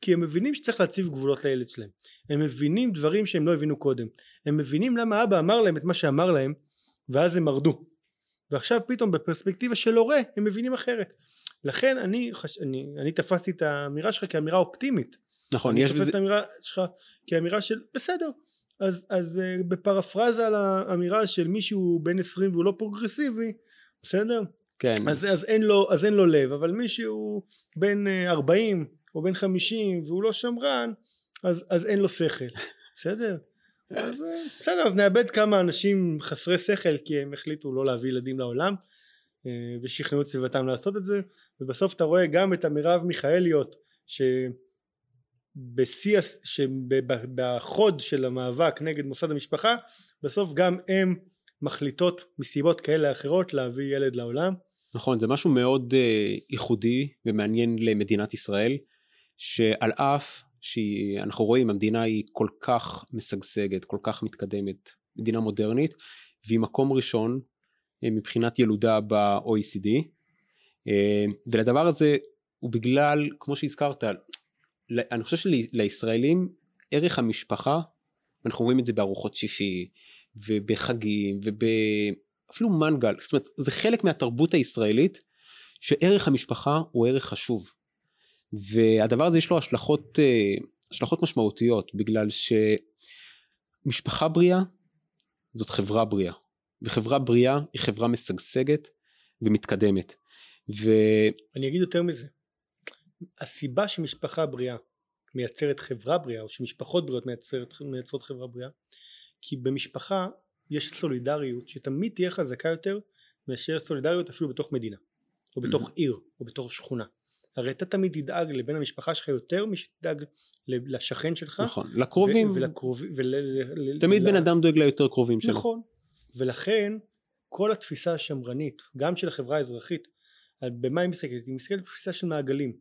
כי הם מבינים שצריך להציב גבולות לילד שלהם. הם מבינים דברים שהם לא הבינו קודם. הם מבינים למה אבא אמר להם את מה שאמר להם ואז הם מרדו ועכשיו פתאום בפרספקטיבה של הורה הם מבינים אחרת. לכן אני, חש... אני, אני תפסתי את האמירה שלך כאמירה אופטימית. נכון יש בזה אני תופס את האמירה שלך כאמירה של בסדר אז, אז uh, בפרפרזה על האמירה של מישהו בן 20 והוא לא פרוגרסיבי בסדר? כן. אז, אז, אין לו, אז אין לו לב אבל מישהו בן 40 אה, או בן 50 והוא לא שמרן אז, אז אין לו שכל. בסדר אז אה, בסדר אז נאבד כמה אנשים חסרי שכל כי הם החליטו לא להביא ילדים לעולם אה, ושכנעו את סביבתם לעשות את זה. ובסוף אתה רואה גם את המרב מיכאליות שבשיא שבחוד של המאבק נגד מוסד המשפחה בסוף גם הם מחליטות מסיבות כאלה אחרות להביא ילד לעולם. נכון זה משהו מאוד uh, ייחודי ומעניין למדינת ישראל שעל אף שאנחנו רואים המדינה היא כל כך משגשגת, כל כך מתקדמת, מדינה מודרנית, והיא מקום ראשון אה, מבחינת ילודה ב-OECD, אה, ולדבר הזה הוא בגלל, כמו שהזכרת, אני חושב שלישראלים ערך המשפחה, אנחנו רואים את זה בארוחות שישי, ובחגים, ואפילו מנגל, זאת אומרת זה חלק מהתרבות הישראלית שערך המשפחה הוא ערך חשוב. והדבר הזה יש לו השלכות, אה, השלכות משמעותיות בגלל שמשפחה בריאה זאת חברה בריאה וחברה בריאה היא חברה משגשגת ומתקדמת. ו... אני אגיד יותר מזה, הסיבה שמשפחה בריאה מייצרת חברה בריאה או שמשפחות בריאות מייצרת, מייצרות חברה בריאה כי במשפחה יש סולידריות שתמיד תהיה חזקה יותר מאשר סולידריות אפילו בתוך מדינה או בתוך mm-hmm. עיר או בתוך שכונה הרי אתה תמיד תדאג לבן המשפחה שלך יותר משתדאג לשכן שלך. נכון לקרובים. ולקרובים ול, תמיד ול... בן אדם דואג ליותר קרובים שלו. נכון. ולכן כל התפיסה השמרנית גם של החברה האזרחית במה היא מסתכלת? היא מסתכלת בתפיסה של מעגלים.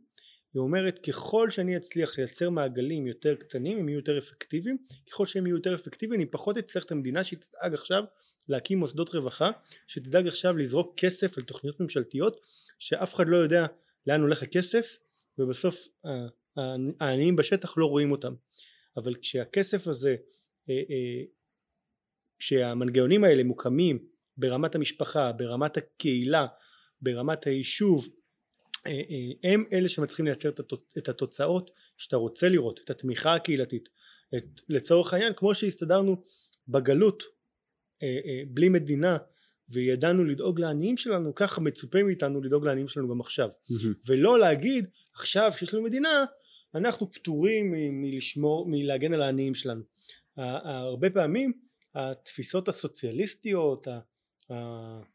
היא אומרת ככל שאני אצליח לייצר מעגלים יותר קטנים הם יהיו יותר אפקטיביים ככל שהם יהיו יותר אפקטיביים אני פחות אצטרך את המדינה שתדאג עכשיו להקים מוסדות רווחה שתדאג עכשיו לזרוק כסף על תוכניות ממשלתיות שאף אחד לא יודע לאן הולך הכסף ובסוף העניים בשטח לא רואים אותם אבל כשהכסף הזה אה, אה, כשהמנגנונים האלה מוקמים ברמת המשפחה ברמת הקהילה ברמת היישוב אה, אה, הם אלה שמצליחים לייצר את התוצאות שאתה רוצה לראות, את התמיכה הקהילתית. את, לצורך העניין, כמו שהסתדרנו בגלות אה, בלי מדינה וידענו לדאוג לעניים שלנו, ככה מצופה מאיתנו לדאוג לעניים שלנו גם עכשיו. ולא להגיד, עכשיו שיש לנו מדינה, אנחנו פטורים מלשמור, מלהגן על העניים שלנו. הרבה פעמים התפיסות הסוציאליסטיות,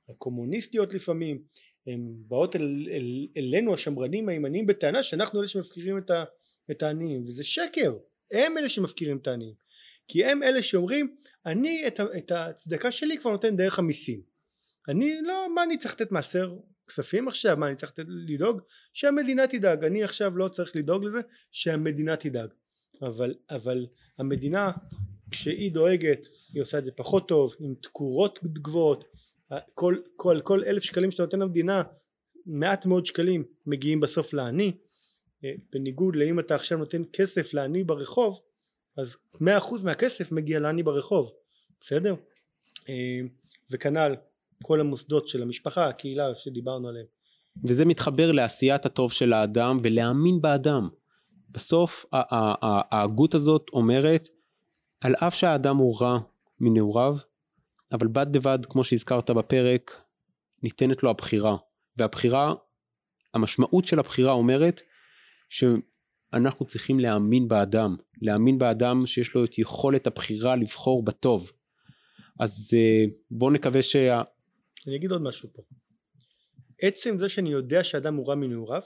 הקומוניסטיות לפעמים, הן באות אל, אל, אלינו השמרנים הימניים בטענה שאנחנו אלה שמפקירים את, ה, את העניים. וזה שקר. הם אלה שמפקירים את העניים. כי הם אלה שאומרים אני את, את הצדקה שלי כבר נותן דרך המיסים אני לא מה אני צריך לתת מעשר כספים עכשיו? מה אני צריך לתת, לדאוג שהמדינה תדאג? אני עכשיו לא צריך לדאוג לזה שהמדינה תדאג. אבל אבל המדינה כשהיא דואגת היא עושה את זה פחות טוב עם תקורות גבוהות. כל, כל, כל אלף שקלים שאתה נותן למדינה מעט מאוד שקלים מגיעים בסוף לעני אה, בניגוד לאם אתה עכשיו נותן כסף לעני ברחוב אז מאה אחוז מהכסף מגיע לעני ברחוב. בסדר? אה, וכנ"ל כל המוסדות של המשפחה הקהילה שדיברנו עליהם. וזה מתחבר לעשיית הטוב של האדם ולהאמין באדם. בסוף ההגות הזאת אומרת על אף שהאדם הוא רע מנעוריו אבל בד בבד כמו שהזכרת בפרק ניתנת לו הבחירה. והבחירה המשמעות של הבחירה אומרת שאנחנו צריכים להאמין באדם להאמין באדם שיש לו את יכולת הבחירה לבחור בטוב. אז אה, בואו נקווה שה... אני אגיד עוד משהו פה. עצם זה שאני יודע שאדם הוא רע מנעוריו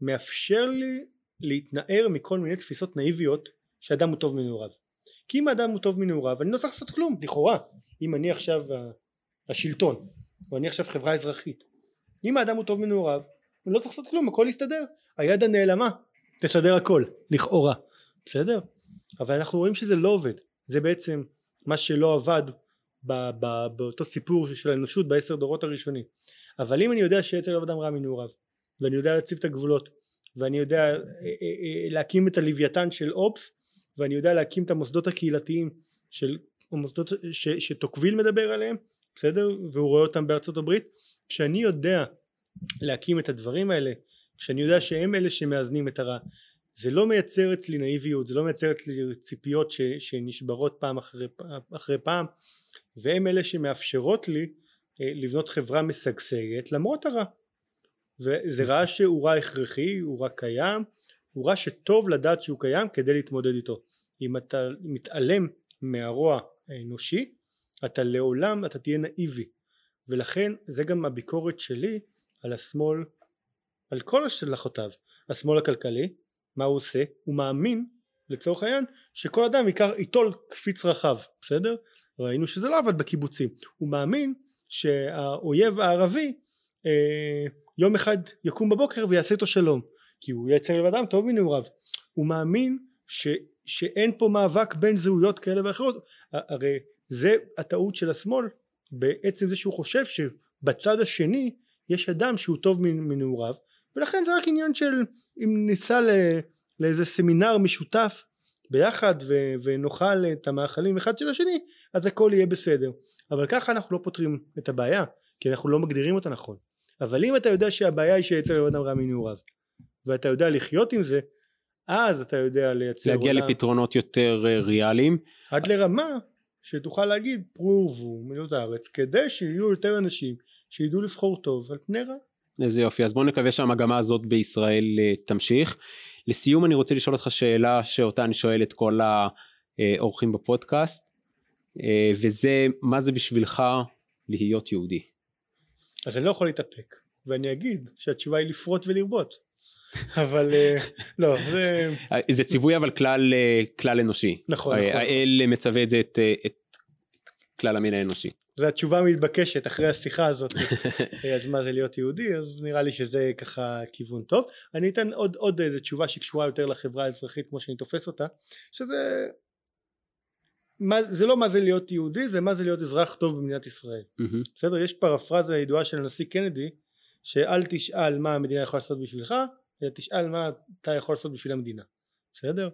מאפשר לי להתנער מכל מיני תפיסות נאיביות שאדם הוא טוב מנעוריו. כי אם האדם הוא טוב מנעוריו אני לא צריך לעשות כלום. לכאורה אם אני עכשיו השלטון או אני עכשיו חברה אזרחית. אם האדם הוא טוב מנעוריו אני לא צריך לעשות כלום הכל יסתדר. היד הנעלמה תסדר הכל לכאורה. בסדר? אבל אנחנו רואים שזה לא עובד. זה בעצם מה שלא עבד באותו סיפור של האנושות בעשר דורות הראשונים. אבל אם אני יודע שיצר אדם רע מנעוריו ואני יודע להציב את הגבולות ואני יודע אה, אה, אה, להקים את הלוויתן של אופס ואני יודע להקים את המוסדות הקהילתיים של המוסדות ש, שטוקוויל מדבר עליהם בסדר? והוא רואה אותם בארצות הברית כשאני יודע להקים את הדברים האלה כשאני יודע שהם אלה שמאזנים את הרע זה לא מייצר אצלי נאיביות זה לא מייצר אצלי ציפיות ש, שנשברות פעם אחרי, אחרי פעם והם אלה שמאפשרות לי אה, לבנות חברה משגשגת למרות הרע. וזה רע שהוא רע הכרחי הוא רע קיים הוא רע שטוב לדעת שהוא קיים כדי להתמודד איתו. אם אתה מתעלם מהרוע האנושי אתה לעולם אתה תהיה נאיבי. ולכן זה גם הביקורת שלי על השמאל על כל השלכותיו. השמאל הכלכלי מה הוא עושה? הוא מאמין לצורך העניין שכל אדם ייקח ייטול קפיץ רחב בסדר ראינו שזה לא עבד בקיבוצים. הוא מאמין שהאויב הערבי אה, יום אחד יקום בבוקר ויעשה איתו שלום כי הוא ייצר לבדם טוב מנעוריו. הוא מאמין ש, שאין פה מאבק בין זהויות כאלה ואחרות. הרי זה הטעות של השמאל בעצם זה שהוא חושב שבצד השני יש אדם שהוא טוב מנעוריו ולכן זה רק עניין של אם ניסע לאיזה סמינר משותף ביחד ו- ונאכל את המאכלים אחד של השני אז הכל יהיה בסדר אבל ככה אנחנו לא פותרים את הבעיה כי אנחנו לא מגדירים אותה נכון אבל אם אתה יודע שהבעיה היא שיצא לבן אדם רע מנעוריו ואתה יודע לחיות עם זה, אז אתה יודע לייצר להגיע עולם. לפתרונות יותר אה, ריאליים. עד לרמה שתוכל להגיד פרו ורבו מילות הארץ, כדי שיהיו יותר אנשים שידעו לבחור טוב על פני רע. איזה יופי, אז בואו נקווה שהמגמה הזאת בישראל אה, תמשיך. לסיום אני רוצה לשאול אותך שאלה שאותה אני שואל את כל האורחים בפודקאסט, אה, וזה מה זה בשבילך להיות יהודי? אז אני לא יכול להתאפק, ואני אגיד שהתשובה היא לפרוט ולרבות. אבל אה, לא, זה אה, זה ציווי אבל כלל, כלל אנושי. נכון, נכון. האל מצווה את זה את, את כלל המין האנושי. זו התשובה המתבקשת אחרי השיחה הזאת אז מה זה להיות יהודי? אז נראה לי שזה ככה כיוון טוב. אני אתן עוד עוד איזה תשובה שקשורה יותר לחברה האזרחית כמו שאני תופס אותה שזה מה, זה לא מה זה להיות יהודי זה מה זה להיות אזרח טוב במדינת ישראל. מהמם. בסדר? יש פרפרזה ידועה של הנשיא קנדי שאל תשאל מה המדינה יכולה לעשות בשבילך אלא תשאל מה אתה יכול לעשות בשביל המדינה. בסדר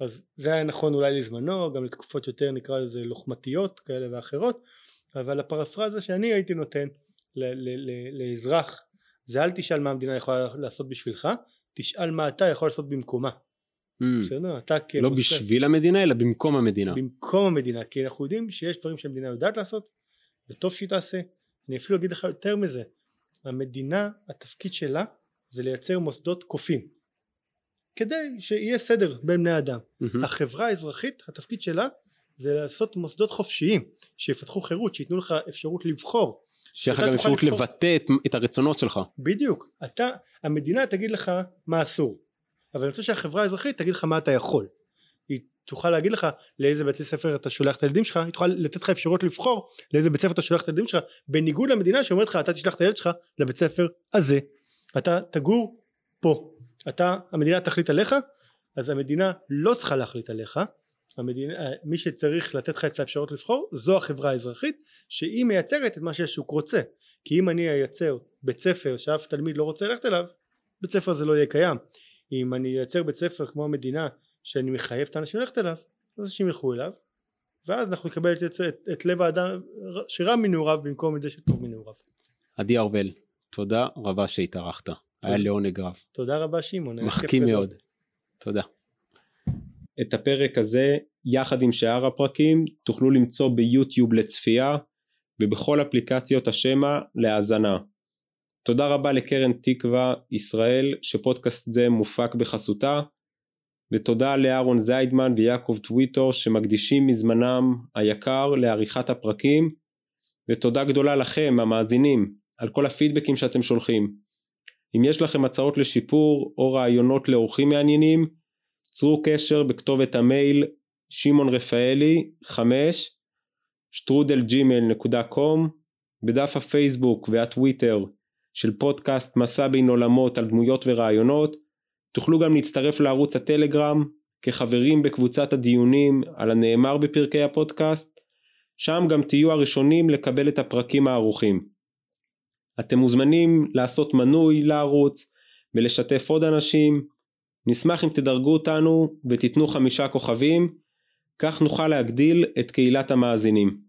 אז זה היה נכון אולי לזמנו גם לתקופות יותר נקרא לזה לוחמתיות כאלה ואחרות אבל הפרפרזה שאני הייתי נותן ל- ל- ל- לאזרח זה אל תשאל מה המדינה יכולה לעשות בשבילך תשאל מה אתה יכול לעשות במקומה מהמם. בסדר אתה לא כמוסד- בשביל המדינה אלא במקום המדינה. במקום המדינה כי אנחנו יודעים שיש דברים שהמדינה יודעת לעשות וטוב שהיא תעשה אני אפילו אגיד לך יותר מזה המדינה התפקיד שלה זה לייצר מוסדות קופים כדי שיהיה סדר בין בני אדם מהמם. החברה האזרחית התפקיד שלה זה לעשות מוסדות חופשיים שיפתחו חירות שייתנו לך אפשרות לבחור שיהיה לך גם אפשרות לבחור. לבטא את, את הרצונות שלך. בדיוק אתה המדינה תגיד לך מה אסור אבל אני רוצה שהחברה האזרחית תגיד לך מה אתה יכול היא תוכל להגיד לך לאיזה בית ספר אתה שולח את הילדים שלך היא תוכל לתת לך אפשרות לבחור לאיזה בית ספר אתה שולח את הילדים שלך בניגוד למדינה שאומרת לך אתה תשלח את הילד שלך לבית ספר הזה אתה תגור פה אתה המדינה תחליט עליך אז המדינה לא צריכה להחליט עליך. המדינה, מי שצריך לתת לך את האפשרות לבחור זו החברה האזרחית שהיא מייצרת את מה שהשוק רוצה. כי אם אני אייצר בית ספר שאף תלמיד לא רוצה ללכת אליו בית ספר זה לא יהיה קיים. אם אני אייצר בית ספר כמו המדינה שאני מחייב את האנשים ללכת אליו אז אנשים ילכו אליו ואז אנחנו נקבל את, את, את, לב האדם שרע מנעוריו במקום את זה שטוב מנעוריו. עדי ארבל, תודה רבה שהתארחת. היה לעונג רב. תודה רבה שמעון מחכים. מאוד. תודה. את הפרק הזה יחד עם שאר הפרקים תוכלו למצוא ביוטיוב לצפייה ובכל אפליקציות השמע להאזנה. תודה רבה לקרן תקווה ישראל שפודקאסט זה מופק בחסותה ותודה לאהרון זיידמן ויעקב טוויטו שמקדישים מזמנם היקר לעריכת הפרקים ותודה גדולה לכם המאזינים על כל הפידבקים שאתם שולחים. אם יש לכם הצעות לשיפור או רעיונות לאורחים מעניינים צרו קשר בכתובת המייל שמעון רפאלי 5 שטרודלג'ימל.קום בדף הפייסבוק והטוויטר של פודקאסט מסע בין עולמות על דמויות ורעיונות תוכלו גם להצטרף לערוץ הטלגרם כחברים בקבוצת הדיונים על הנאמר בפרקי הפודקאסט שם גם תהיו הראשונים לקבל את הפרקים הערוכים. אתם מוזמנים לעשות מנוי לערוץ ולשתף עוד אנשים נשמח אם תדרגו אותנו ותיתנו חמישה כוכבים כך נוכל להגדיל את קהילת המאזינים.